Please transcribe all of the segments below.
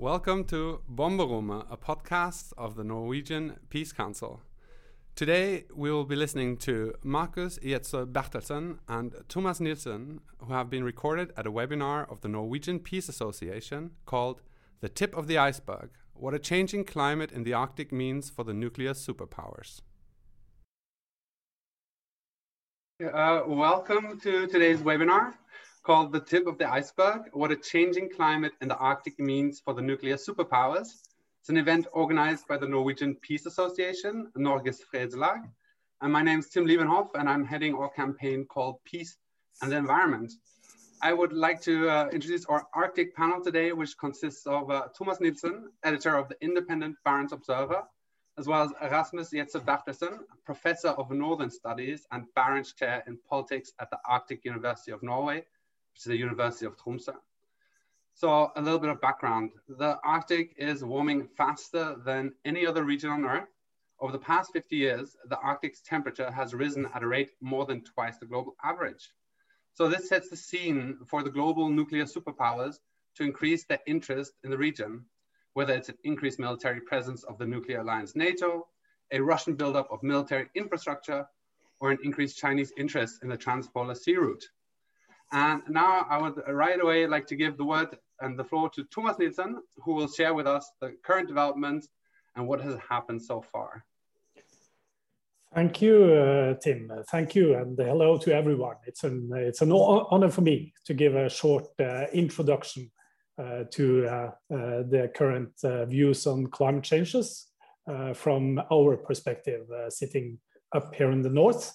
Welcome to Bomberommet, a podcast of the Norwegian Peace Council. Today we will be listening to Markus Gjedssø Bertelsen and Thomas Nilsen, who have been recorded at a webinar of the Norwegian Peace Association called The Tip of the Iceberg What a Changing Climate in the Arctic Means for the Nuclear Superpowers. Uh, welcome to today's webinar called The Tip of the Iceberg What a Changing Climate in the Arctic Means for the Nuclear Superpowers. It's an event organized by the Norwegian Peace Association, Norges Fredslag. And my name is Tim Liebenhoff, and I'm heading our campaign called Peace and the Environment. I would like to uh, introduce our Arctic panel today, which consists of uh, Thomas Nilsen, editor of the independent Barents Observer, as well as Rasmus Gjedssø Bertelsen, professor of Northern Studies and Barents Chair in Politics at the Arctic University of Norway, is the University of Tromsø. So a little bit of background. The Arctic is warming faster than any other region on Earth. Over the past 50 years, the Arctic's temperature has risen at a rate more than twice the global average. So this sets the scene for the global nuclear superpowers to increase their interest in the region, whether it's an increased military presence of the nuclear alliance NATO, a Russian buildup of military infrastructure, or an increased Chinese interest in the Transpolar Sea route. And now I would right away like to give the word and the floor to Thomas Nilsen, who will share with us the current developments and what has happened so far. Thank you, uh, Tim. Thank you, and hello to everyone. It's an it's an honor for me to give a short uh, introduction uh, to uh, uh, the current uh, views on climate changes from our perspective, sitting up here in the north,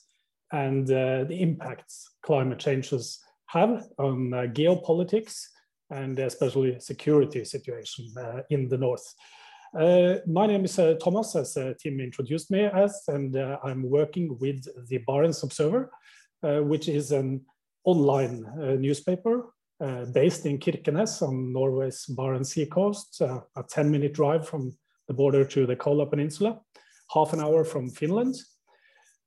and the impacts climate changes have on uh, geopolitics and especially security situation uh, in the north. Uh, my name is uh, Thomas, as uh, Tim introduced me as, and uh, I'm working with the Barents Observer, which is an online newspaper based in Kirkenes on Norway's Barents Sea coast, a 10 minute drive from the border to the Kola Peninsula, half an hour from Finland.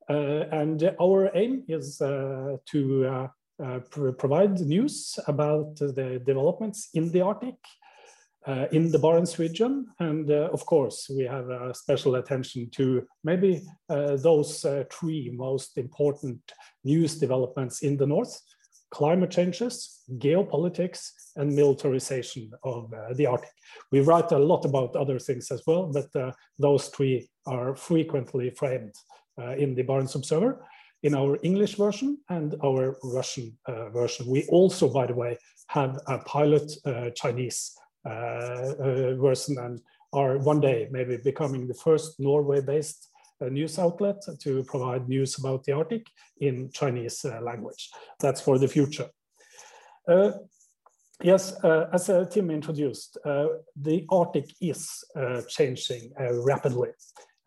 and our aim is to uh, provide news about the developments in the Arctic, uh, in the Barents region. And uh, of course, we have a special attention to maybe uh, those uh, three most important news developments in the North, climate changes, geopolitics, and militarization of uh, the Arctic. We write a lot about other things as well, but those three are frequently framed in the Barents Observer in our English version and our Russian uh, version. We also, by the way, have a pilot uh, Chinese uh, uh version and are one day maybe becoming the first Norway-based uh, news outlet to provide news about the Arctic in Chinese language. That's for the future. Yes, uh, as uh, Tim introduced, uh, the Arctic is changing rapidly.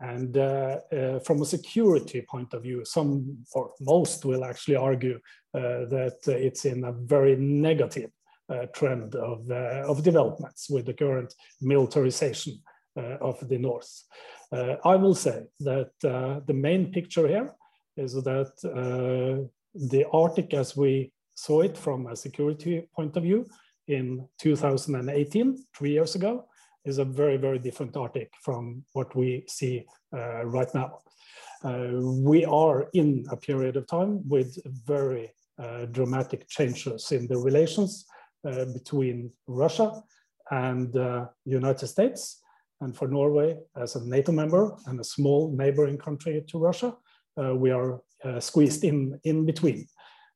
And uh, uh, from a security point of view, some or most will actually argue uh, that it's in a very negative uh, trend of, uh, of developments with the current militarization uh, of the North. I will say that the main picture here is that the Arctic, as we saw it from a security point of view in 2018, three years ago, is a very, very different Arctic from what we see uh, right now. Uh, we are in a period of time with very uh, dramatic changes in the relations between Russia and the United States. And for Norway, as a NATO member and a small neighboring country to Russia, we are squeezed in, in between.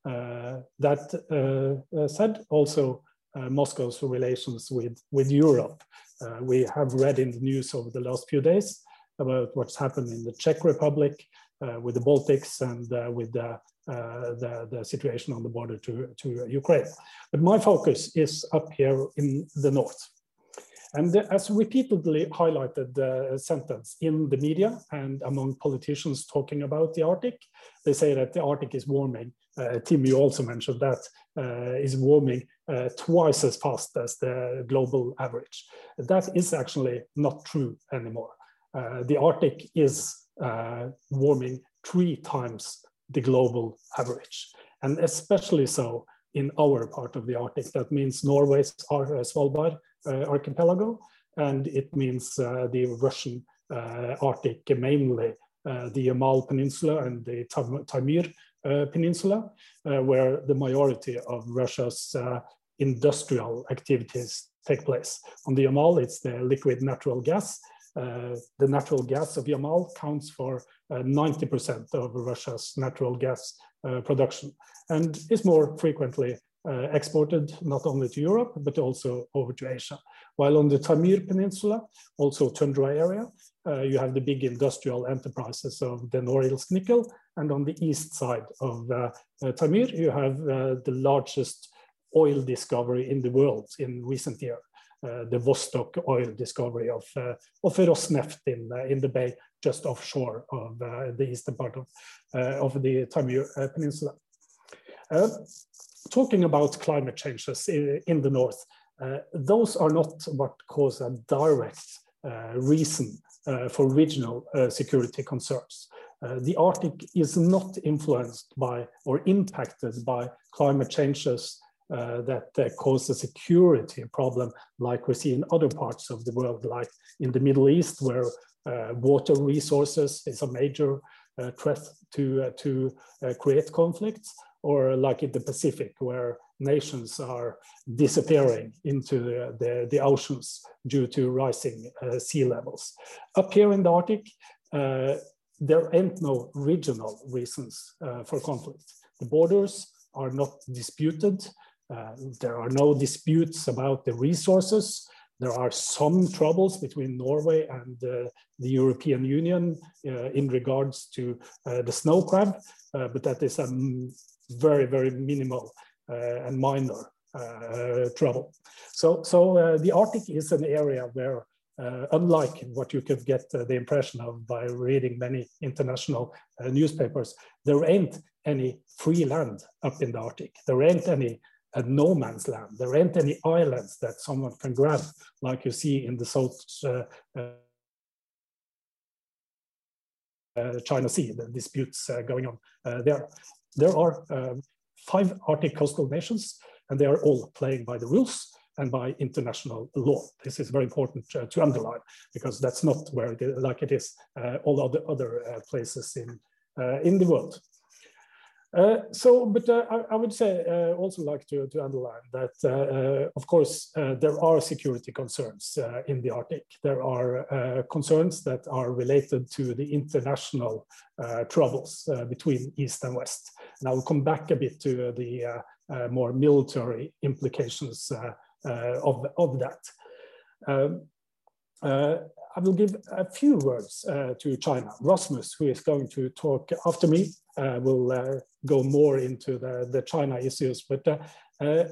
Uh, that uh, said, also uh, Moscow's relations with, with Europe uh, we have read in the news over the last few days about what's happened in the Czech Republic uh, with the Baltics and uh, with the, the, the, situation on the border to, to Ukraine. But my focus is up here in the north. And as repeatedly highlighted the sentence in the media and among politicians talking about the Arctic, they say that the Arctic is warming. Uh, Tim, you also mentioned that uh, is warming uh, twice as fast as the global average. That is actually not true anymore. Uh, the Arctic is uh, warming three times the global average, and especially so in our part of the Arctic. That means Norway's uh, Svalbard archipelago, and it means the Russian Arctic, mainly the Yamal Peninsula and the Taimyr Peninsula, where the majority of Russia's industrial activities take place. On the Yamal, it's the liquid natural gas. Uh, the natural gas of Yamal counts for 90% uh, of Russia's natural gas uh, production and is more frequently uh, exported not only to Europe, but also over to Asia. While on the Taimyr Peninsula, also tundra area, uh, you have the big industrial enterprises of the Norilsk nickel. And on the east side of uh, uh Taimyr, you have uh, the largest oil discovery in the world in recent years. Uh, the Vostok oil discovery of, uh, of Rosneft in, uh, in the bay just offshore of uh, the eastern part of, of the Taimyr Peninsula. talking about climate changes in, in the north, those are not what cause a direct reason for regional security concerns. Uh, the Arctic is not influenced by or impacted by climate changes uh, that uh, cause a security problem like we see in other parts of the world, like in the Middle East, where uh, water resources is a major uh, threat to, to create conflicts, or like in the Pacific, where nations are disappearing into the, the, the oceans due to rising sea levels. Up here in the Arctic, there ain't no regional reasons for conflict. The borders are not disputed. Uh, there are no disputes about the resources. There are some troubles between Norway and uh, the European Union uh, in regards to uh, the snow crab, uh, but that is a very, very minimal uh, and minor trouble. So, so the Arctic is an area where uh, unlike what you could get uh, the impression of by reading many international uh, newspapers, there ain't any free land up in the Arctic. There ain't any a no man's land. There aren't any islands that someone can grab, like you see in the South uh, uh, China Sea, the disputes uh, going on uh, there. There are um, five Arctic coastal nations, and they are all playing by the rules and by international law. This is very important uh, to underline because that's not where it, like it is uh, all other other places in in the world. Uh, so, but uh, I, I, would say uh, also like to, to underline that, uh, uh, of course, uh, there are security concerns in the Arctic. There are concerns that are related to the international troubles between East and West. And I will come back a bit to the more military implications of, of that. Um, I will give a few words uh, to China. Rasmus, who is going to talk after me, uh, will uh, go more into the, the China issues. But uh, uh,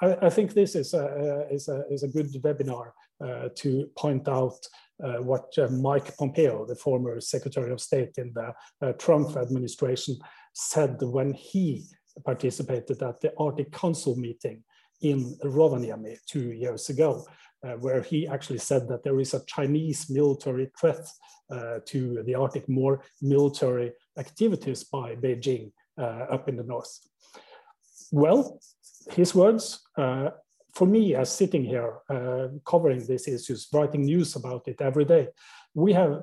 I, I, think this is a, is a, is a good webinar uh, to point out what Mike Pompeo, the former Secretary of State in the Trump administration, said when he participated at the Arctic Council meeting in Rovaniemi two years ago uh, where he actually said that there is a Chinese military threat uh, to the Arctic, more military activities by Beijing uh, up in the north. Well, his words, uh, for me as sitting here uh, covering these issues, writing news about it every day, we have,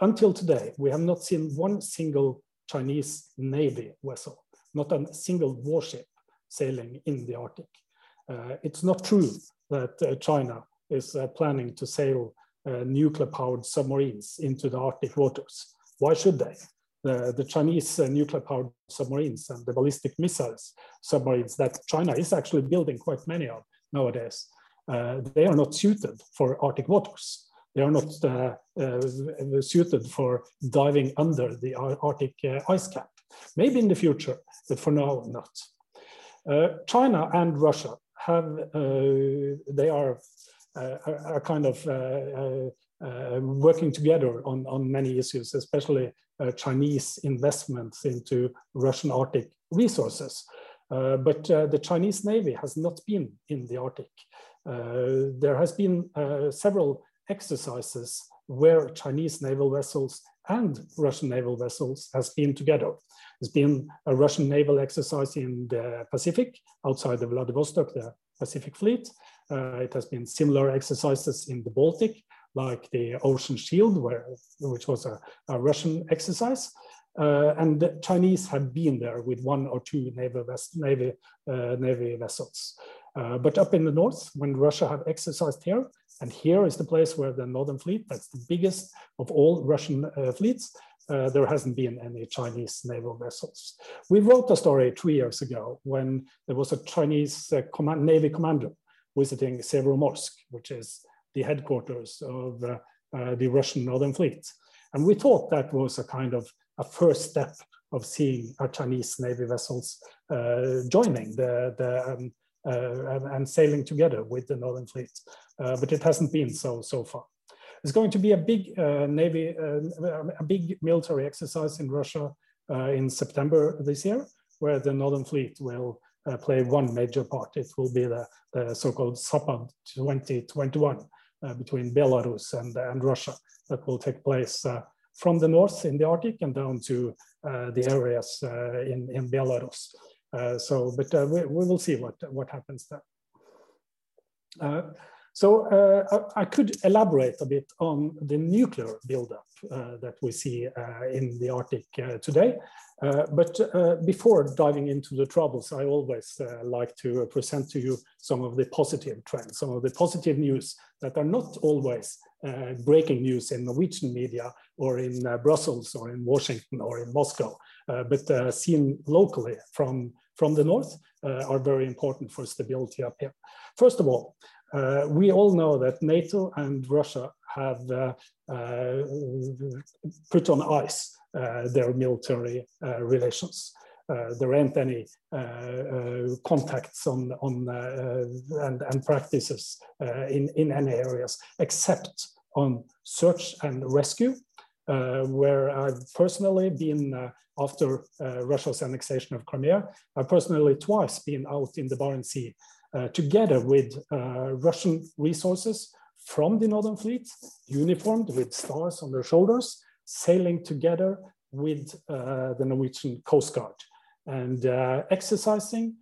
until today, we have not seen one single Chinese Navy vessel, not a single warship sailing in the Arctic. Uh, it's not true that uh, China is uh, planning to sail uh, nuclear powered submarines into the Arctic waters. Why should they? The, the Chinese uh, nuclear powered submarines and the ballistic missiles submarines that China is actually building quite many of nowadays, uh, they are not suited for Arctic waters. They are not uh, uh, suited for diving under the Arctic ice cap. Maybe in the future, but for now, not. China and Russia have, uh, they are uh, are kind of uh, uh, um, working together on, on many issues, especially uh, Chinese investments into Russian Arctic resources. Uh, but the Chinese Navy has not been in the Arctic. there has been several exercises where Chinese naval vessels and Russian naval vessels has been together. There's been a Russian naval exercise in the Pacific outside of Vladivostok, the Pacific Fleet, it has been similar exercises in the Baltic, like the Ocean Shield, where, which was a, a Russian exercise. Uh, and the Chinese have been there with one or two Navy, Navy, uh, Navy vessels. Uh, but up in the north, when Russia have exercised here, and here is the place where the Northern Fleet, that's the biggest of all Russian uh, fleets, uh, there hasn't been any Chinese naval vessels. We wrote a story three years ago when there was a Chinese uh, command, Navy commander visiting Severomorsk, which is the headquarters of the Russian Northern Fleet. And we thought that was a kind of a first step of seeing our Chinese Navy vessels uh, joining the, the um, uh, and sailing together with the Northern Fleet. Uh, but it hasn't been so so far. It's going to be a big uh, Navy, uh, a big military exercise in Russia uh, in September this year, where the Northern Fleet will play one major part. It will be the, the so-called Zapad 2021 between Belarus and, and Russia that will take place from the north in the Arctic and down to uh, the areas uh, in, in Belarus. Uh, so, but uh, we, we, will see what, what happens there. Uh, so uh, I could elaborate a bit on the nuclear buildup uh, that we see uh, in the Arctic uh, today. but before diving into the troubles, I always like to present to you some of the positive trends, some of the positive news that are not always breaking news in Norwegian media or in Brussels or in Washington or in Moscow, but seen locally from from the north uh, are very important for stability up here. First of all, uh, we all know that NATO and Russia have uh, uh, put on ice uh, their military uh, relations. Uh, there aren't any contacts on, on and, and practices in, in any areas except on search and rescue, where I've personally been after Russia's annexation of Crimea, I've personally twice been out in the Barents Sea uh, together with uh, Russian resources from the Northern Fleet, uniformed with stars on their shoulders, sailing together with uh, the Norwegian Coast Guard and exercising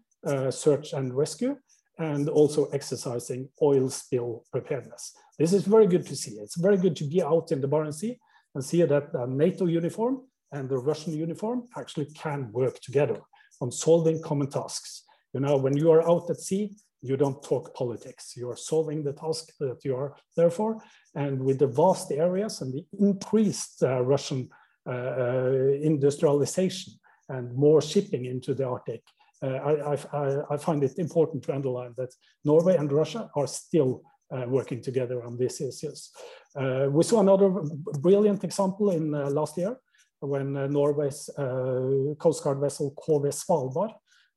search and rescue and also exercising oil spill preparedness. This is very good to see. It's very good to be out in the Barents Sea and see that the NATO uniform and the Russian uniform actually can work together on solving common tasks. You know, when you are out at sea, you don't talk politics. You are solving the task that you are there for. And with the vast areas and the increased uh, Russian uh, uh, industrialization and more shipping into the Arctic, uh, I, I, I, find it important to underline that Norway and Russia are still uh, working together on these issues. Uh, we saw another brilliant example in last year when Norway's Coast Guard vessel KV Svalbard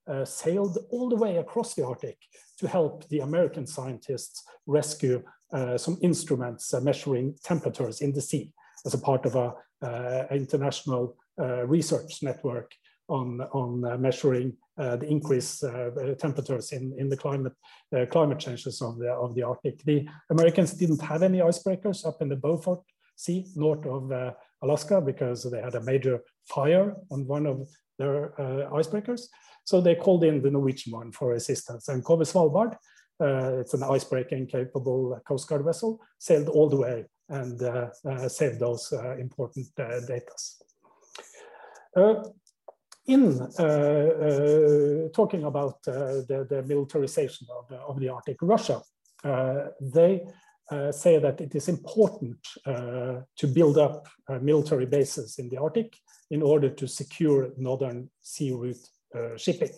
uh, sailed all the way across the Arctic to help the American scientists rescue uh, some instruments uh, measuring temperatures in the sea as a part of a uh, international uh, research network on, on uh, measuring the increased temperatures in, in the climate climate changes of the, of the Arctic. The Americans didn't have any icebreakers up in the Beaufort Sea north of Alaska because they had a major fire on one of their icebreakers. So they called in the Norwegian one for assistance. And KV Svalbard, uh, it's an icebreaking capable Coast Guard vessel, sailed all the way and uh, uh, saved those uh, important uh, data. Uh, in talking about the, the, militarization of of the Arctic, Russia, they say that it is important to build up military bases in the Arctic in order to secure northern sea route uh, shipping.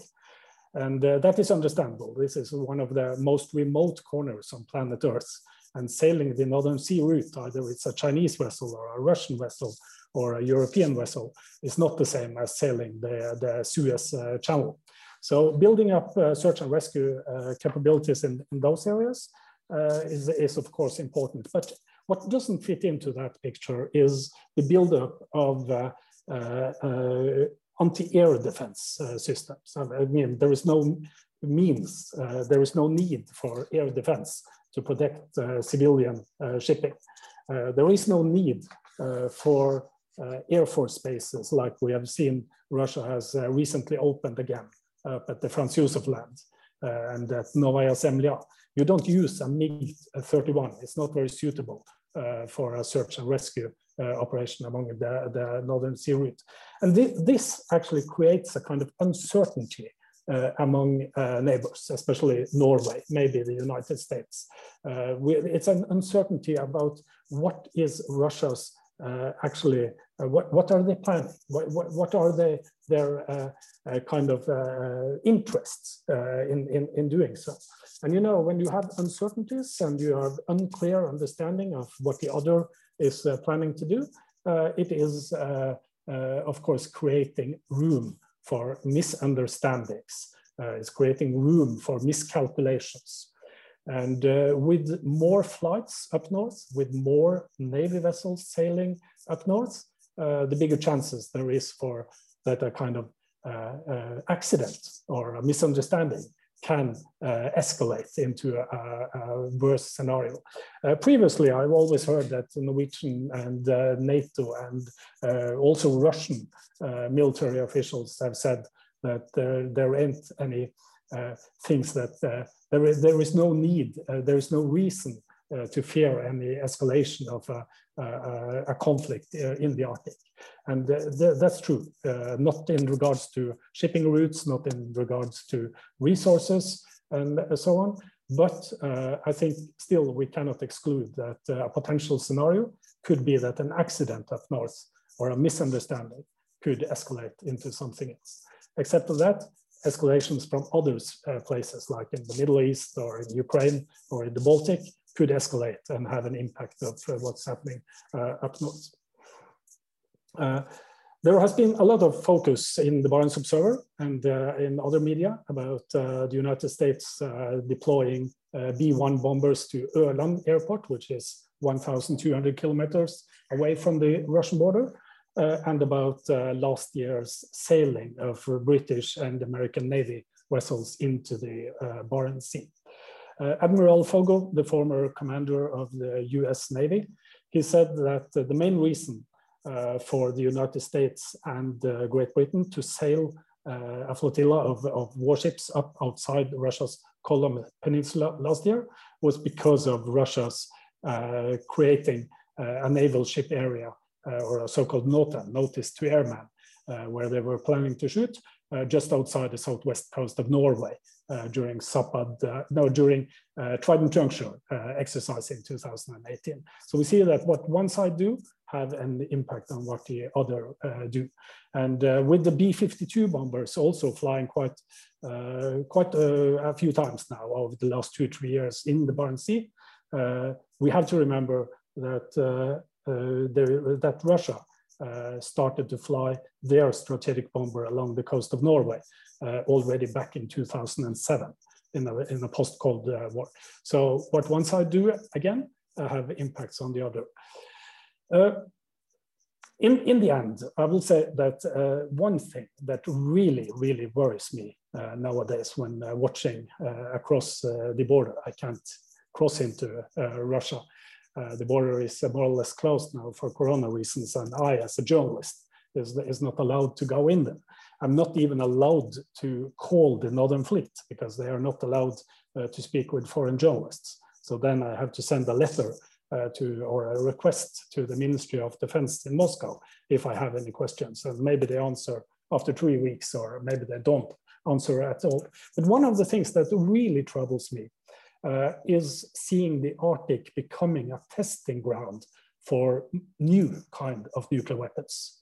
And uh, that is understandable. This is one of the most remote corners on planet Earth. And sailing the Northern Sea route, either it's a Chinese vessel or a Russian vessel or a European vessel, is not the same as sailing the, the Suez uh, Channel. So building up uh, search and rescue uh, capabilities in, in, those areas uh, is, is of course important. But what doesn't fit into that picture is the buildup of anti-air defense uh, systems. I mean, there is no means, uh, there is no need for air defense to protect uh, civilian uh, shipping. Uh, there is no need uh, for air force bases like we have seen Russia has recently opened again at the Franz Josef land and at Novaya Zemlya. You don't use a MiG-31. It's not very suitable uh, for a search and rescue uh, operation among the, the Northern Sea route. And th this actually creates a kind of uncertainty uh, among uh, neighbors, especially Norway, maybe the United States. Uh, we, it's an uncertainty about what is Russia's uh, actually, uh, what, what are they planning? What, what, what are they, their uh, kind of interests in, in, in doing so? And you know, when you have uncertainties and you have unclear understanding of what the other is planning to do, it is, of course, creating room for misunderstandings. Uh, it's creating room for miscalculations. And uh, with more flights up north, with more Navy vessels sailing up north, uh, the bigger chances there is for that a kind of uh, uh, accident or a misunderstanding can uh, escalate into a, a worse scenario. Uh, previously, I've always heard that Norwegian and NATO and also Russian military officials have said that there, there ain't any uh, things that there, is, there is no need, there is no reason to fear any escalation of a, conflict in the Arctic. And th that's true, uh, not in regards to shipping routes, not in regards to resources and so on. But uh, I think still we cannot exclude that uh, a potential scenario could be that an accident up north or a misunderstanding could escalate into something else. Except for that, escalations from other uh, places like in the Middle East or in Ukraine or in the Baltic could escalate and have an impact of uh, what's happening uh, up north. Uh, there has been a lot of focus in the Barents Observer and uh, in other media about the United States deploying uh, B-1 bombers to Ørland Airport, which is 1,200 kilometers away from the Russian border, and about last year's sailing of British and American Navy vessels into the Barents Sea. Admiral Foggo, the former commander of the US Navy, he said that the main reason uh, for the United States and uh, Great Britain to sail uh, a flotilla of, of, warships up outside Russia's Kola Peninsula last year was because of Russia's creating a naval ship area or a so-called NOTA, notice to airman, where they were planning to shoot uh, just outside the southwest coast of Norway uh, during Zapad, uh, no, during Trident Juncture exercise in 2018. So we see that what one side do have an impact on what the other uh, do. And uh, with the B-52 bombers also flying quite, uh, quite a few times now over the last two, three years in the Barents Sea, we have to remember that, there, that Russia uh, started to fly their strategic bomber along the coast of Norway uh, already back in 2007 in a, in a post-Cold uh, War. So what one side do, again, have impacts on the other. Uh, in, in the end, I will say that uh, one thing that really, really worries me uh, nowadays when uh, watching uh, across uh, the border, I can't cross into Russia. The border is more or less closed now for Corona reasons, and I, as a journalist, is, is not allowed to go in there. I'm not even allowed to call the Northern Fleet because they are not allowed to speak with foreign journalists. So then I have to send a letter uh, to or a request to the Ministry of Defense in Moscow if I have any questions. And maybe they answer after three weeks, or maybe they don't answer at all. But one of the things that really troubles me uh, is seeing the Arctic becoming a testing ground for new kind of nuclear weapons.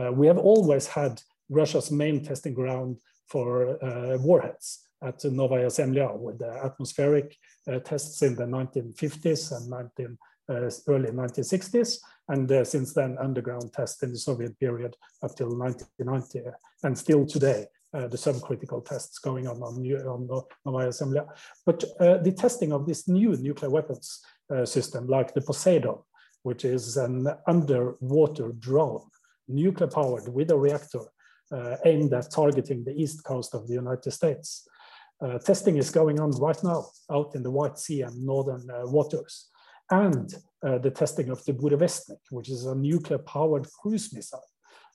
Uh, we have always had Russia's main testing ground for uh, warheads at Novaya Zemlya with the atmospheric uh, tests in the 1950s and 19 uh, early 1960s, and uh, since then underground tests in the Soviet period up till 1990, and still today, uh, the subcritical tests going on on, on Novaya. But uh, the testing of this new nuclear weapons uh, system, like the Poseidon, which is an underwater drone, nuclear powered with a reactor uh, aimed at targeting the east coast of the United States. testing is going on right now out in the White Sea and northern waters and uh, the testing of the Burevestnik, which is a nuclear powered cruise missile.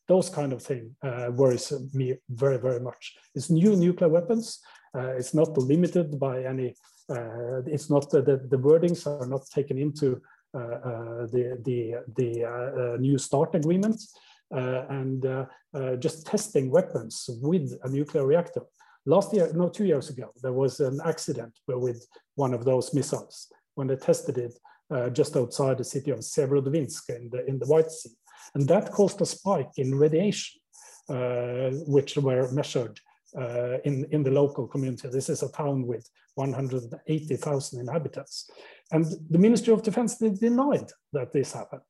Those kind of thing uh, worries me very, very much. It's new nuclear weapons. Uh, it's not limited by any Uh, it's not the, the wordings are not taken into uh, the the the new START agreement, and just testing weapons with a nuclear reactor. Last year, no, two years ago, there was an accident with one of those missiles when they tested it uh, just outside the city of Severodvinsk in the, in the White Sea. And that caused a spike in radiation, uh, which were measured uh, in, in the local community. This is a town with 180,000 inhabitants. And the Ministry of Defense denied that this happened.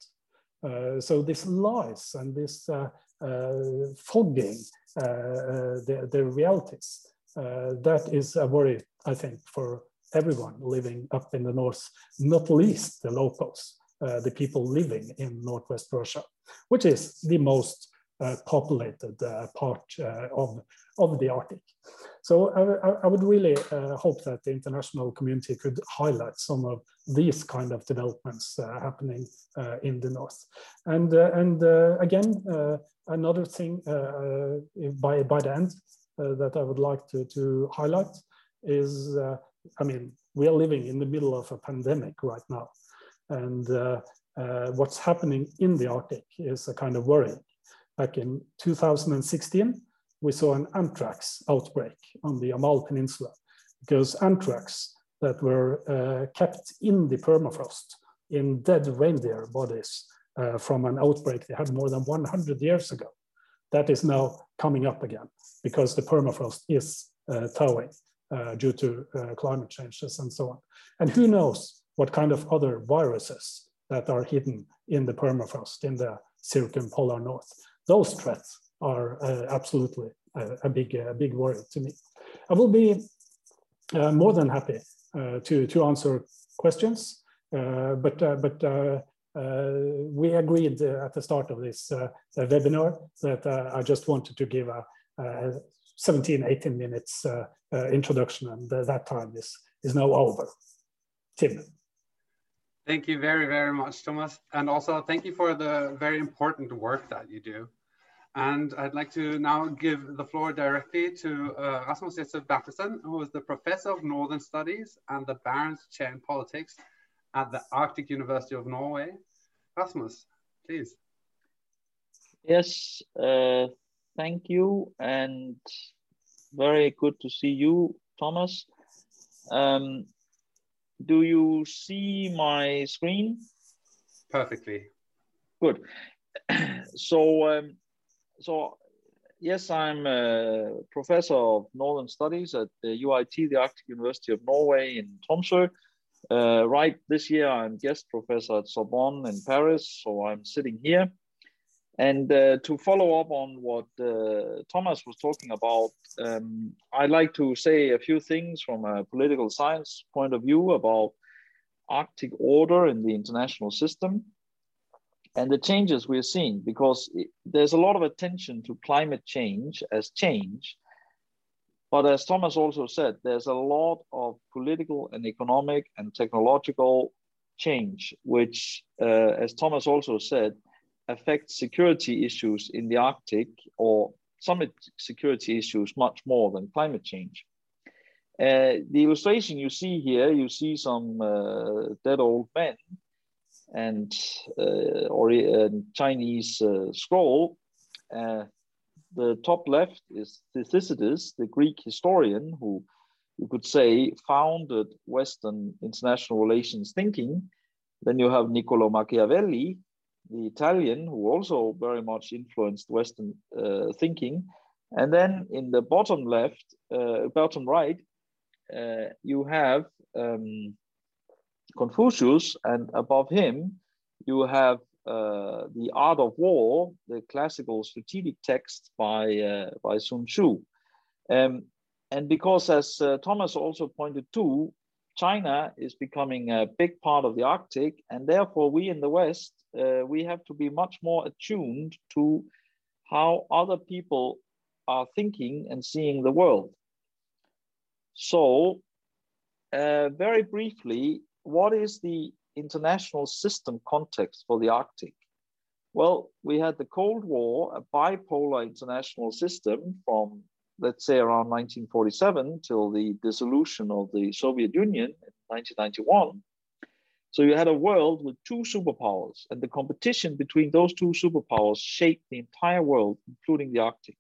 Uh, so this lies and this uh, uh, fogging uh, the, the realities, that is a worry, I think, for everyone living up in the north, not least the locals, Uh, the people living in Northwest Russia, which is the most uh, populated uh, part uh, of, of the Arctic. So I, I would really uh, hope that the international community could highlight some of these kind of developments uh, happening in the north. And, and again, another thing by, by the end that I would like to, to highlight is, I mean, we are living in the middle of a pandemic right now. And uh, uh, what's happening in the Arctic is a kind of worry. back in 2016, we saw an anthrax outbreak on the Yamal Peninsula because anthrax that were uh, kept in the permafrost in dead reindeer bodies uh, from an outbreak they had more than 100 years ago. That is now coming up again because the permafrost is uh, thawing uh, due to uh, climate changes and so on. And who knows what kind of other viruses that are hidden in the permafrost in the circumpolar north those threats are uh, absolutely a, a, big, a big worry to me. I will be uh, more than happy uh, to, to answer questions, uh, but, uh, but uh, we agreed at the start of this webinar that I just wanted to give a, a 17, 18 minutes introduction, and that time is, is now over. Tim. Thank you very, very much, Thomas. And also thank you for the very important work that you do. And I'd like to now give the floor directly to uh, Rasmus Gjedssø Bertelsen, who is the Professor of Northern Studies and the Barents Chair in Politics at the Arctic University of Norway. Rasmus, please. Yes, uh, thank you. And very good to see you, Thomas. Um, do you see my screen? Perfectly. Good. so, um, so yes, I'm a professor of Northern Studies at the UIT, the Arctic University of Norway in Tromsø. Uh, right this year, I'm guest professor at Sorbonne in Paris, so I'm sitting here. And uh, to follow up on what uh, Thomas was talking about, um, I'd like to say a few things from a political science point of view about Arctic order in the international system and the changes we're seeing, because it, there's a lot of attention to climate change as change. But as Thomas also said, there's a lot of political and economic and technological change, which, uh, as Thomas also said, affects security issues in the Arctic or summit security issues much more than climate change. Uh, the illustration you see here, you see some uh, dead old men and uh, or a Chinese uh, scroll. Uh, the top left is Thucydides, the Greek historian who you could say founded Western international relations thinking. Then you have Niccolo Machiavelli, the Italian, who also very much influenced Western uh, thinking. And then in the bottom left, uh, bottom right, uh, you have um, Confucius, and above him, you have uh, the Art of War, the classical strategic text by uh, by Sun Tzu. Um, and because, as uh, Thomas also pointed to, China is becoming a big part of the Arctic, and therefore we in the West uh, we have to be much more attuned to how other people are thinking and seeing the world. So, uh, very briefly, what is the international system context for the Arctic? Well, we had the Cold War, a bipolar international system from let's say around 1947 till the dissolution of the Soviet Union in 1991. So you had a world with two superpowers, and the competition between those two superpowers shaped the entire world, including the Arctic.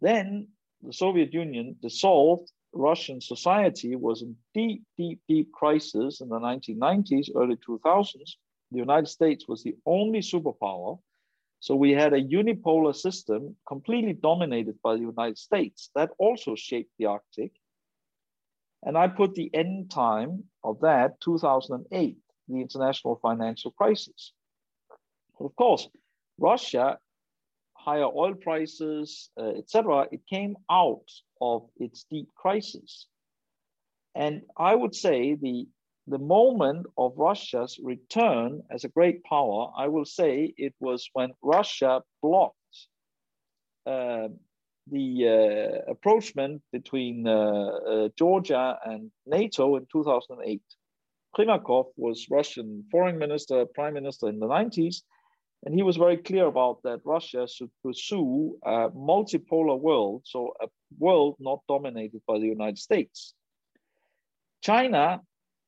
Then the Soviet Union dissolved. Russian society was in deep, deep, deep crisis in the 1990s, early 2000s. The United States was the only superpower so we had a unipolar system completely dominated by the United States. That also shaped the Arctic. And I put the end time of that 2008, the international financial crisis. Of course, Russia, higher oil prices, uh, etc., it came out of its deep crisis. And I would say the the moment of Russia's return as a great power, I will say it was when Russia blocked uh, the uh, approachment between uh, uh Georgia and NATO in 2008. Primakov was Russian foreign minister, prime minister in the 90s, and he was very clear about that Russia should pursue a multipolar world, so a world not dominated by the United States. China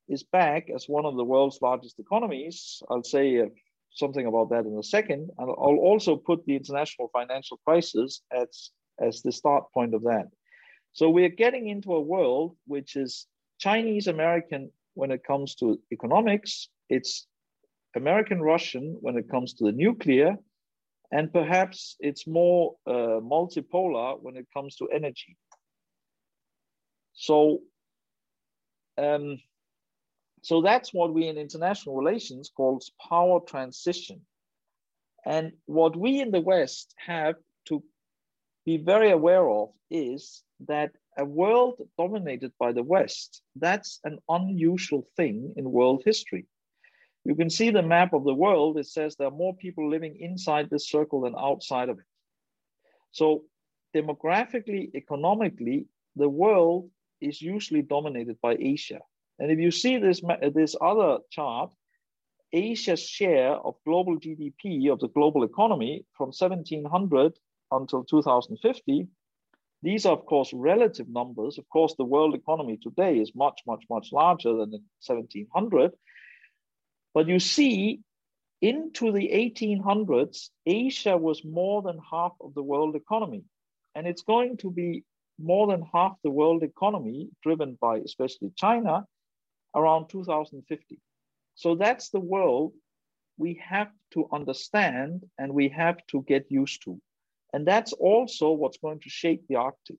is back as one of the world's largest economies. I'll say uh, something about that in a second. And I'll also put the international financial crisis as, as the start point of that. So we're getting into a world which is Chinese American when it comes to economics, it's American Russian when it comes to the nuclear, and perhaps it's more uh, multipolar when it comes to energy. So um, so that's what we in international relations calls power transition. And what we in the West have to be very aware of is that a world dominated by the West, that's an unusual thing in world history. You can see the map of the world. It says there are more people living inside this circle than outside of it. So demographically, economically, the world is usually dominated by Asia. And if you see this, this other chart, Asia's share of global GDP of the global economy from 1700 until 2050, these are, of course, relative numbers. Of course, the world economy today is much, much, much larger than in 1700. But you see, into the 1800s, Asia was more than half of the world economy. And it's going to be more than half the world economy, driven by especially China, around 2050. So that's the world we have to understand and we have to get used to. And that's also what's going to shape the Arctic.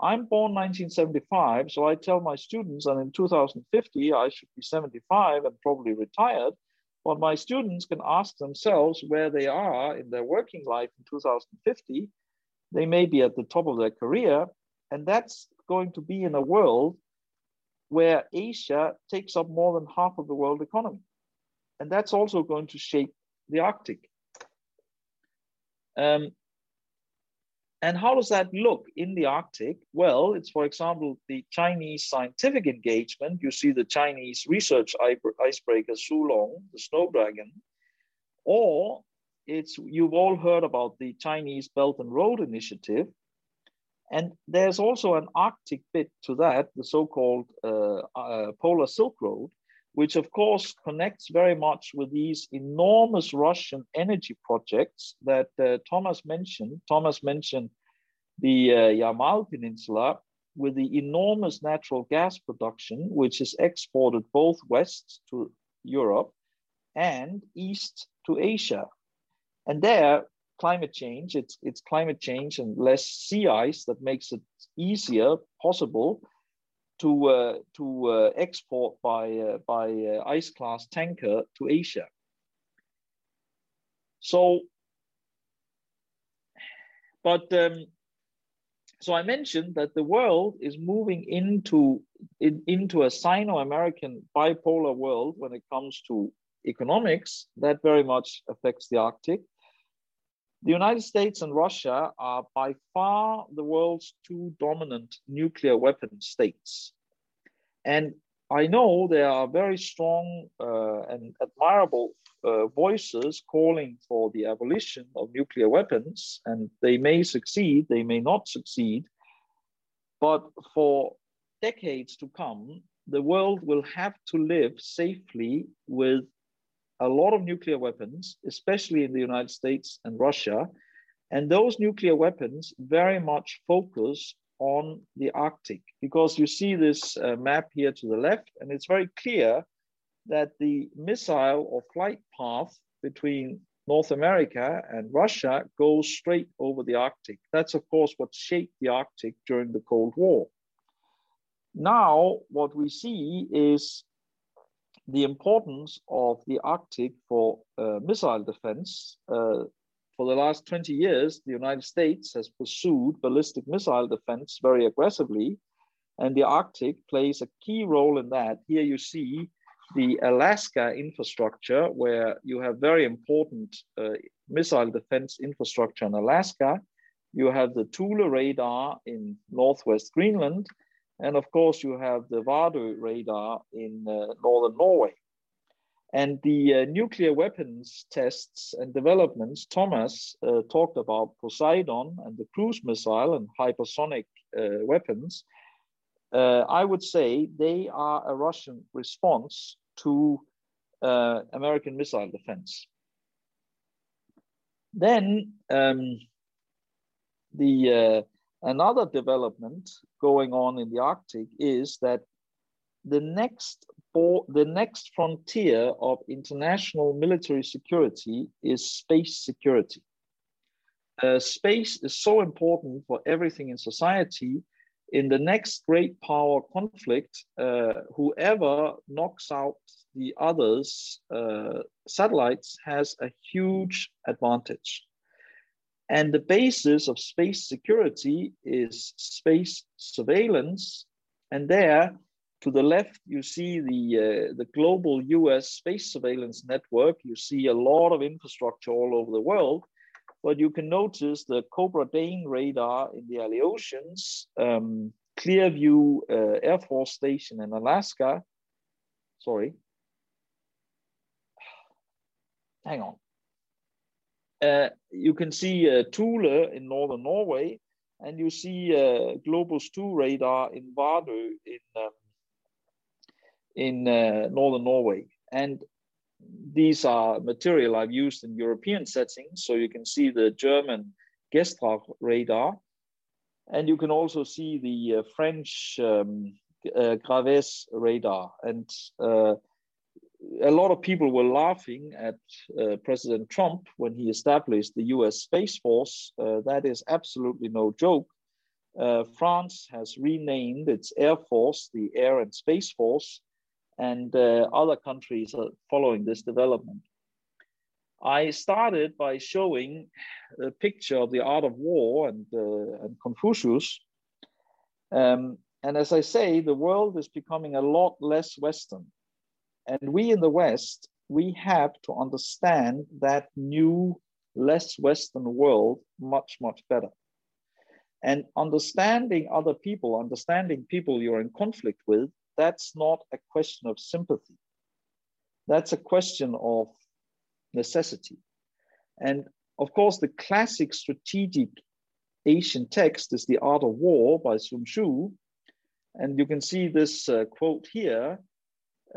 I'm born 1975, so I tell my students that in 2050 I should be 75 and probably retired. But my students can ask themselves where they are in their working life in 2050. They may be at the top of their career, and that's going to be in a world where Asia takes up more than half of the world economy. And that's also going to shape the Arctic. Um, and how does that look in the Arctic? Well, it's, for example, the Chinese scientific engagement. You see the Chinese research icebreaker Xuelong, the snow dragon, or it's you've all heard about the Chinese Belt and Road Initiative, and there's also an Arctic bit to that, the so-called uh, uh, Polar Silk Road, which of course connects very much with these enormous Russian energy projects that uh, Thomas mentioned. Thomas mentioned the uh, Yamal Peninsula with the enormous natural gas production, which is exported both west to Europe and east to Asia. And there, climate change. It's, it's climate change and less sea ice that makes it easier possible to, uh, to uh, export by, uh, by uh, ice class tanker to Asia. So, but um, so I mentioned that the world is moving into in, into a Sino-American bipolar world when it comes to economics. That very much affects the Arctic. The United States and Russia are by far the world's two dominant nuclear weapon states. And I know there are very strong uh, and admirable uh, voices calling for the abolition of nuclear weapons, and they may succeed, they may not succeed. But for decades to come, the world will have to live safely with a lot of nuclear weapons, especially in the United States and Russia. And those nuclear weapons very much focus on the Arctic because you see this uh, map here to the left, and it's very clear that the missile or flight path between North America and Russia goes straight over the Arctic. That's, of course, what shaped the Arctic during the Cold War. Now, what we see is the importance of the Arctic for uh, missile defense. Uh, for the last 20 years, the United States has pursued ballistic missile defense very aggressively, and the Arctic plays a key role in that. Here you see the Alaska infrastructure, where you have very important uh, missile defense infrastructure in Alaska. You have the Thule radar in Northwest Greenland, and of course, you have the Vardø radar in uh, northern Norway. And the uh, nuclear weapons tests and developments, Thomas uh, talked about Poseidon and the cruise missile and hypersonic uh, weapons. Uh, I would say they are a Russian response to uh, American missile defense. Then um, the Another development going on in the Arctic is that the next the next frontier of international military security is space security. Uh, space is so important for everything in society. In the next great power conflict, uh, whoever knocks out the others' uh, satellites has a huge advantage. And the basis of space security is space surveillance. And there, to the left, you see the, uh, the global US space surveillance network. You see a lot of infrastructure all over the world. But you can notice the Cobra Dane radar in the Aleutians, um, Clearview uh, Air Force Station in Alaska. Sorry. Hang on. Uh, you can see uh, Thule in northern Norway, and you see uh, Globus 2 radar in Vardø in, um, in uh, northern Norway. And these are material I've used in European settings. So you can see the German Gestra radar. And you can also see the uh, French um, uh, Graves radar. And uh, a lot of people were laughing at uh, President Trump when he established the US Space Force. Uh, that is absolutely no joke. Uh, France has renamed its Air Force the Air and Space Force, and uh, other countries are following this development. I started by showing a picture of the art of war and, uh, and Confucius. Um, and as I say, the world is becoming a lot less Western and we in the West, we have to understand that new, less Western world much, much better. And understanding other people, understanding people you're in conflict with, that's not a question of sympathy. That's a question of necessity. And of course, the classic strategic Asian text is The Art of War by Sun Tzu. And you can see this uh, quote here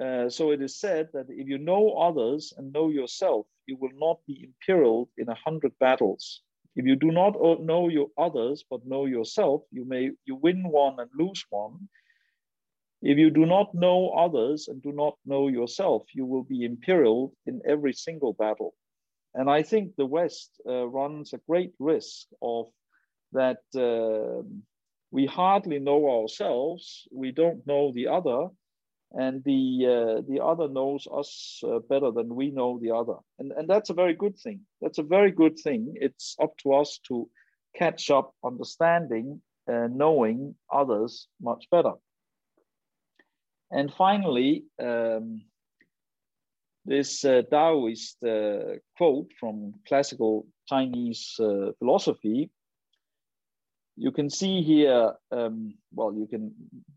uh, so it is said that if you know others and know yourself, you will not be imperiled in a hundred battles. If you do not know your others but know yourself, you may you win one and lose one. If you do not know others and do not know yourself, you will be imperiled in every single battle. And I think the West uh, runs a great risk of that uh, we hardly know ourselves, we don't know the other, and the uh, the other knows us uh, better than we know the other. And and that's a very good thing. That's a very good thing. It's up to us to catch up understanding uh, knowing others much better. And finally um, this uh, taoist uh, quote from classical chinese uh, philosophy you can see here, um, well, you can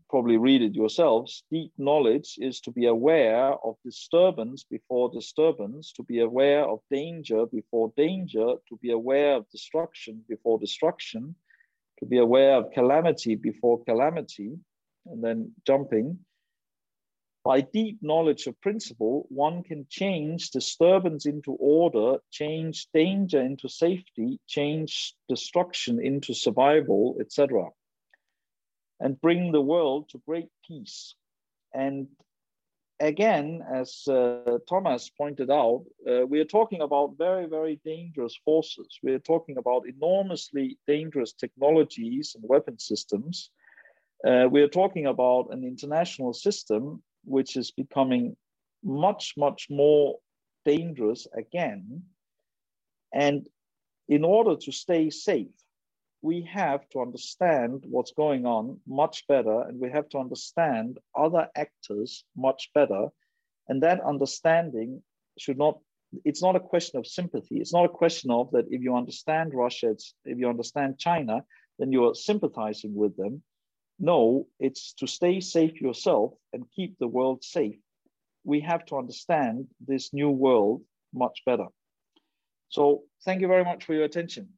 probably read it yourselves. Deep knowledge is to be aware of disturbance before disturbance, to be aware of danger before danger, to be aware of destruction before destruction, to be aware of calamity before calamity, and then jumping. By deep knowledge of principle, one can change disturbance into order, change danger into safety, change destruction into survival, etc., and bring the world to great peace. And again, as uh, Thomas pointed out, uh, we are talking about very, very dangerous forces. We are talking about enormously dangerous technologies and weapon systems. Uh, we are talking about an international system which is becoming much, much more dangerous again. And in order to stay safe, we have to understand what's going on much better, and we have to understand other actors much better. And that understanding should not, it's not a question of sympathy. It's not a question of that if you understand Russia, if you understand China, then you're sympathizing with them. No, it's to stay safe yourself and keep the world safe. We have to understand this new world much better. So thank you very much for your attention.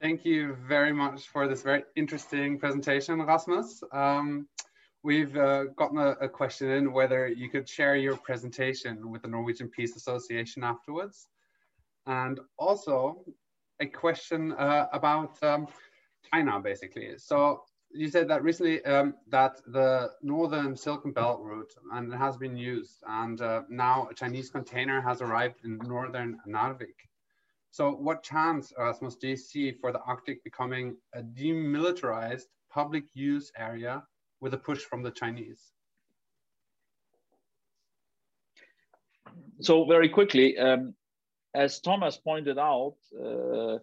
Thank you very much for this very interesting presentation, Rasmus. Um, we've uh, gotten a, a, question in whether you could share your presentation with the Norwegian Peace Association afterwards. And also, a question uh, about um, China, basically. So you said that recently um, that the northern Silk and Belt route and it has been used, and uh, now a Chinese container has arrived in northern Narvik. So, what chance, Rasmus, do you see for the Arctic becoming a demilitarized public use area with a push from the Chinese? So, very quickly, um, as Thomas pointed out, uh,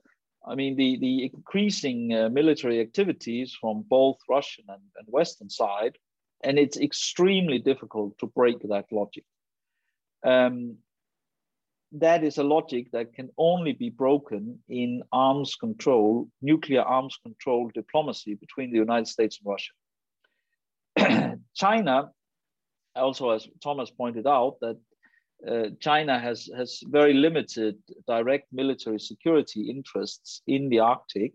I mean, the, the increasing uh, military activities from both Russian and, and Western side, and it's extremely difficult to break that logic. Um, that is a logic that can only be broken in arms control, nuclear arms control diplomacy between the United States and Russia. China, also as Thomas pointed out, that uh, China has, has very limited direct military security interests in the Arctic.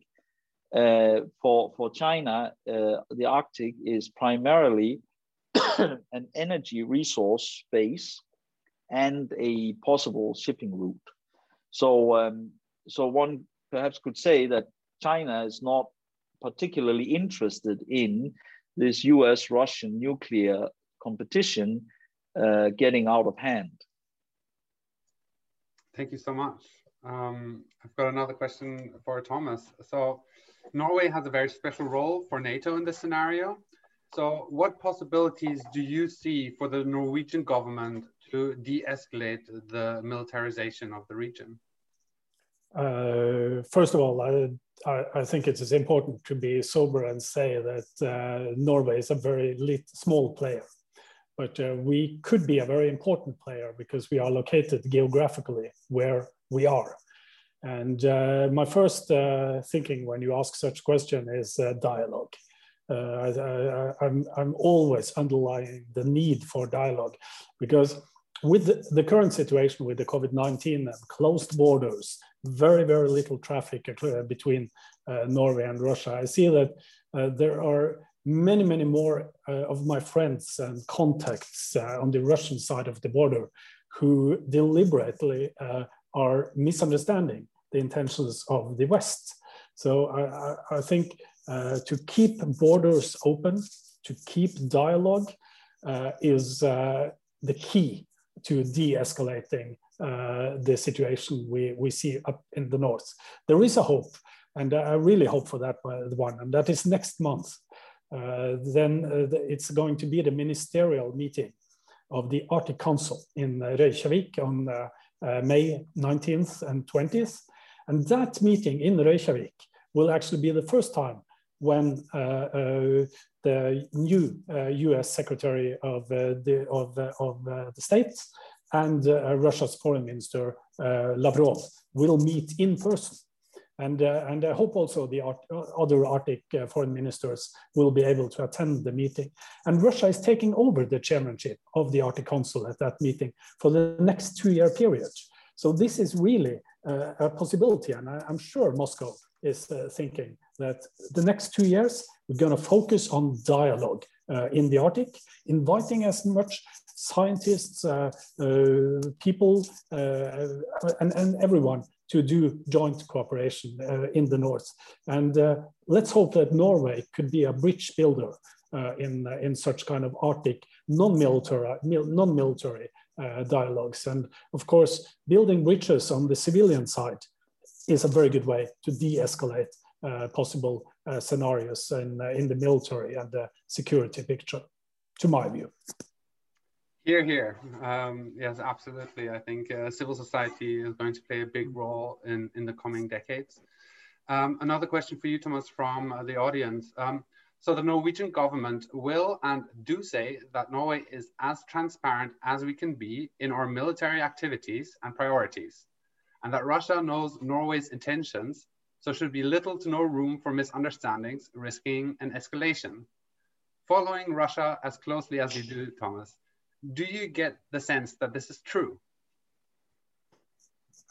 Uh, for, for China, uh, the Arctic is primarily an energy resource base and a possible shipping route. So, um, so one perhaps could say that China is not particularly interested in this US Russian nuclear competition uh, getting out of hand. Thank you so much. Um, I've got another question for Thomas. So Norway has a very special role for NATO in this scenario. So what possibilities do you see for the Norwegian government to de-escalate the militarization of the region? Uh, first of all, I, I, I, think it is important to be sober and say that uh, Norway is a very small player but uh, we could be a very important player because we are located geographically where we are. And uh, my first uh, thinking when you ask such question is uh, dialogue. Uh, I, am I'm always underlying the need for dialogue because with the, the current situation with the COVID-19 and closed borders, very, very little traffic uh, between Norway and Russia, I see that there are many, many more uh, of my friends and contacts uh, on the Russian side of the border who deliberately uh, are misunderstanding the intentions of the West. So I, I think uh, to keep borders open, to keep dialogue uh, is uh, the key to de-escalating the situation we, we see up in the north. There is a hope, and I really hope for that one, and that is next month Uh, then uh, it's going to be the ministerial meeting of the Arctic Council in uh, Reykjavik on uh, uh May 19th and 20th. And that meeting in Reykjavik will actually be the first time when the new US Secretary of the, of, of the States and Russia's Foreign Minister Lavrov will meet in person And, uh, and I hope also the Art other Arctic uh, foreign ministers will be able to attend the meeting. And Russia is taking over the chairmanship of the Arctic Council at that meeting for the next two year period. So this is really uh, a possibility. And I, am sure Moscow is uh, thinking that the next two years, we're going to focus on dialogue uh, in the Arctic, inviting as much scientists, uh, people, and, and everyone to do joint cooperation in the north. And let's hope that Norway could be a bridge builder in, in such kind of Arctic non-military non-military uh, dialogues. And of course, building bridges on the civilian side is a very good way to de-escalate uh, possible uh, scenarios in, in the military and the security picture, to my view. Here, here. Um, yes, absolutely. I think uh, civil society is going to play a big role in, in the coming decades. Um, another question for you, Thomas, from uh, the audience. Um, so the Norwegian government will and do say that Norway is as transparent as we can be in our military activities and priorities, and that Russia knows Norway's intentions, so should be little to no room for misunderstandings, risking an escalation. Following Russia as closely as you do, Thomas, do you get the sense that this is true?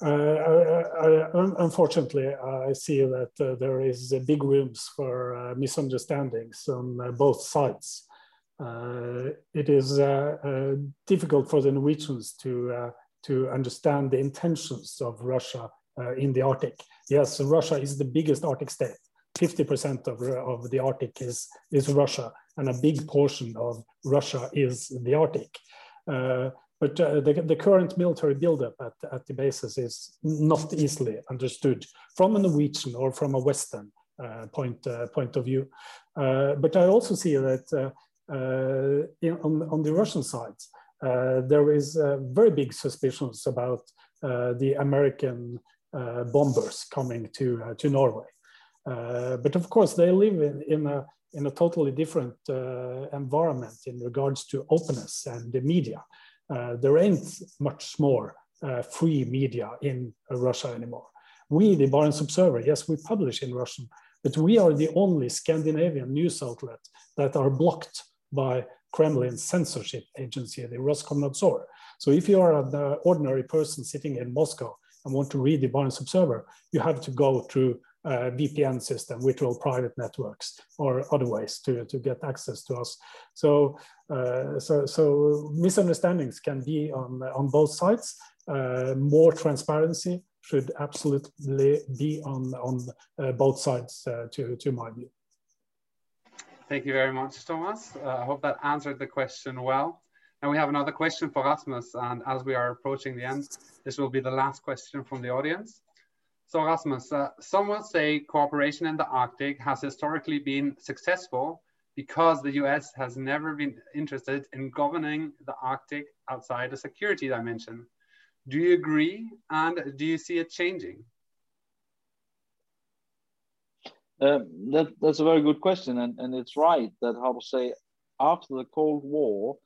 Uh, I, I, unfortunately, I see that uh, there is big rooms for uh, misunderstandings on uh, both sides. Uh, it is difficult for the Norwegians to to understand the intentions of Russia in the Arctic. Yes, Russia is the biggest Arctic state. 50% of, of the Arctic is, is Russia, and a big portion of Russia is the Arctic. Uh, but uh, the, the, current military buildup at, at the bases is not easily understood from a Norwegian or from a Western uh, point, uh, point of view. Uh, but I also see that uh, in, on, on the Russian side, there is very big suspicions about the American bombers coming to, to Norway. but of course, they live in, in a in a totally different uh, environment in regards to openness and the media. Uh, there ain't much more uh, free media in Russia anymore. We, the Barents Observer, yes, we publish in Russian, but we are the only Scandinavian news outlet that are blocked by Kremlin censorship agency, the Roskomnadzor. So if you are an ordinary person sitting in Moscow and want to read the Barents Observer, you have to go through uh, VPN system, virtual private networks, or other ways to, to get access to us. So, uh, so, so misunderstandings can be on, on both sides. Uh, more transparency should absolutely be on, on uh, both sides, uh, to, to my view. Thank you very much, Thomas. Uh, I hope that answered the question well. And we have another question for Rasmus. And as we are approaching the end, this will be the last question from the audience. So Rasmus, uh, some will say cooperation in the Arctic has historically been successful because the US has never been interested in governing the Arctic outside a security dimension. Do you agree? And do you see it changing? Um, that, that's a very good question. And, and it's right that, how to say, after the Cold War,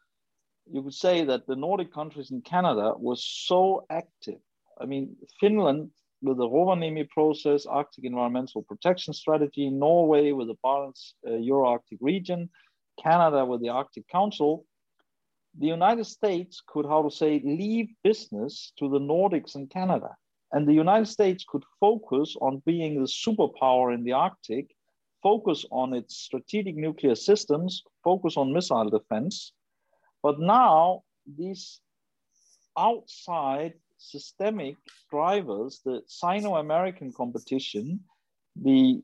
you could say that the Nordic countries in Canada were so active. I mean, Finland with the Rovaniemi process, Arctic Environmental Protection Strategy, Norway with the Barents uh, Euro-Arctic region, Canada with the Arctic Council, the United States could, how to say, leave business to the Nordics and Canada. And the United States could focus on being the superpower in the Arctic, focus on its strategic nuclear systems, focus on missile defense. But now these outside systemic drivers, the Sino-American competition, the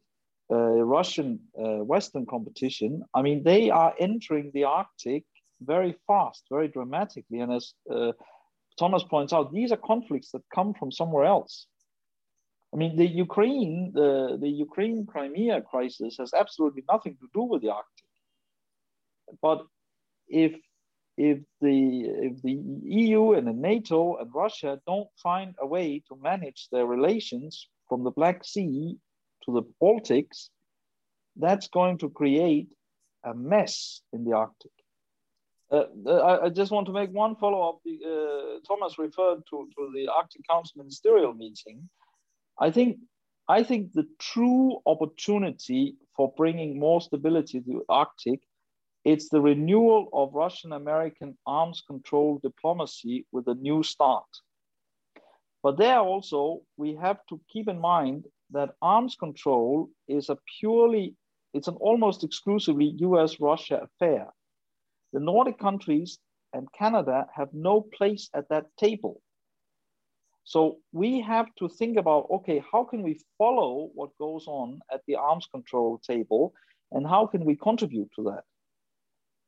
uh, Russian uh, Western competition, I mean, they are entering the Arctic very fast, very dramatically. And as uh, Thomas points out, these are conflicts that come from somewhere else. I mean, the Ukraine, the, the Ukraine Crimea crisis has absolutely nothing to do with the Arctic. But if if the if the EU and the NATO and Russia don't find a way to manage their relations from the Black Sea to the Baltics, that's going to create a mess in the Arctic. Uh, I, I, just want to make one follow up. Uh, Thomas referred to, to the Arctic Council ministerial meeting. I think I think the true opportunity for bringing more stability to the Arctic it's the renewal of Russian American arms control diplomacy with a New START. But there also, we have to keep in mind that arms control is a purely, it's an almost exclusively US Russia affair. The Nordic countries and Canada have no place at that table. So we have to think about okay, how can we follow what goes on at the arms control table and how can we contribute to that?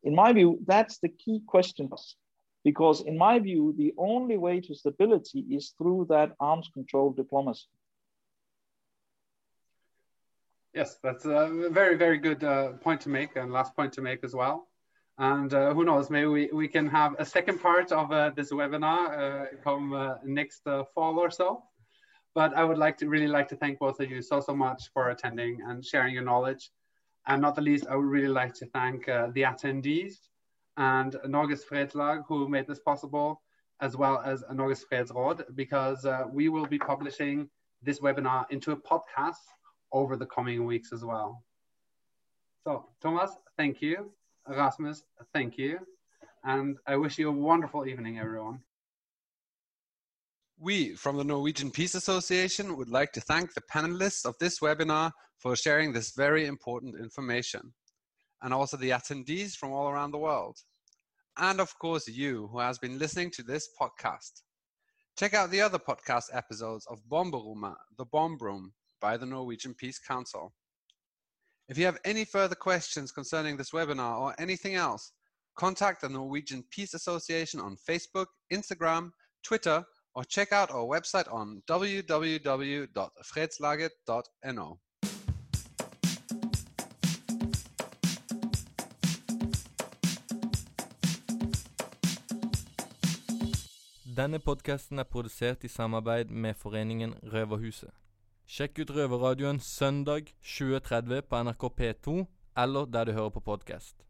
In my view, that's the key question because in my view, the only way to stability is through that arms control diplomacy. Yes, that's a very, very good uh, point to make and last point to make as well. And uh, who knows, maybe we, we can have a second part of uh, this webinar uh, come uh, next uh, fall or so. But I would like to really like to thank both of you so, so much for attending and sharing your knowledge. And not the least, I would really like to thank uh, the attendees and Norges Fredslag who made this possible, as well as Norges Fredsråd, because uh, we will be publishing this webinar into a podcast over the coming weeks as well. So Thomas, thank you. Rasmus, thank you. And I wish you a wonderful evening, everyone. We from the Norwegian Peace Association would like to thank the panelists of this webinar for sharing this very important information, and also the attendees from all around the world. And of course, you who has been listening to this podcast. Check out the other podcast episodes of Bomberommet, the Bomb Room, by the Norwegian Peace Council. If you have any further questions concerning this webinar or anything else, contact the Norwegian Peace Association on Facebook, Instagram, Twitter, or check out our website on www.fredslaget.no. Denne podkasten er produsert i samarbeid med foreningen Røverhuset. Sjekk ut Røverradioen søndag 20.30 på NRK P2, eller der du hører på podkast.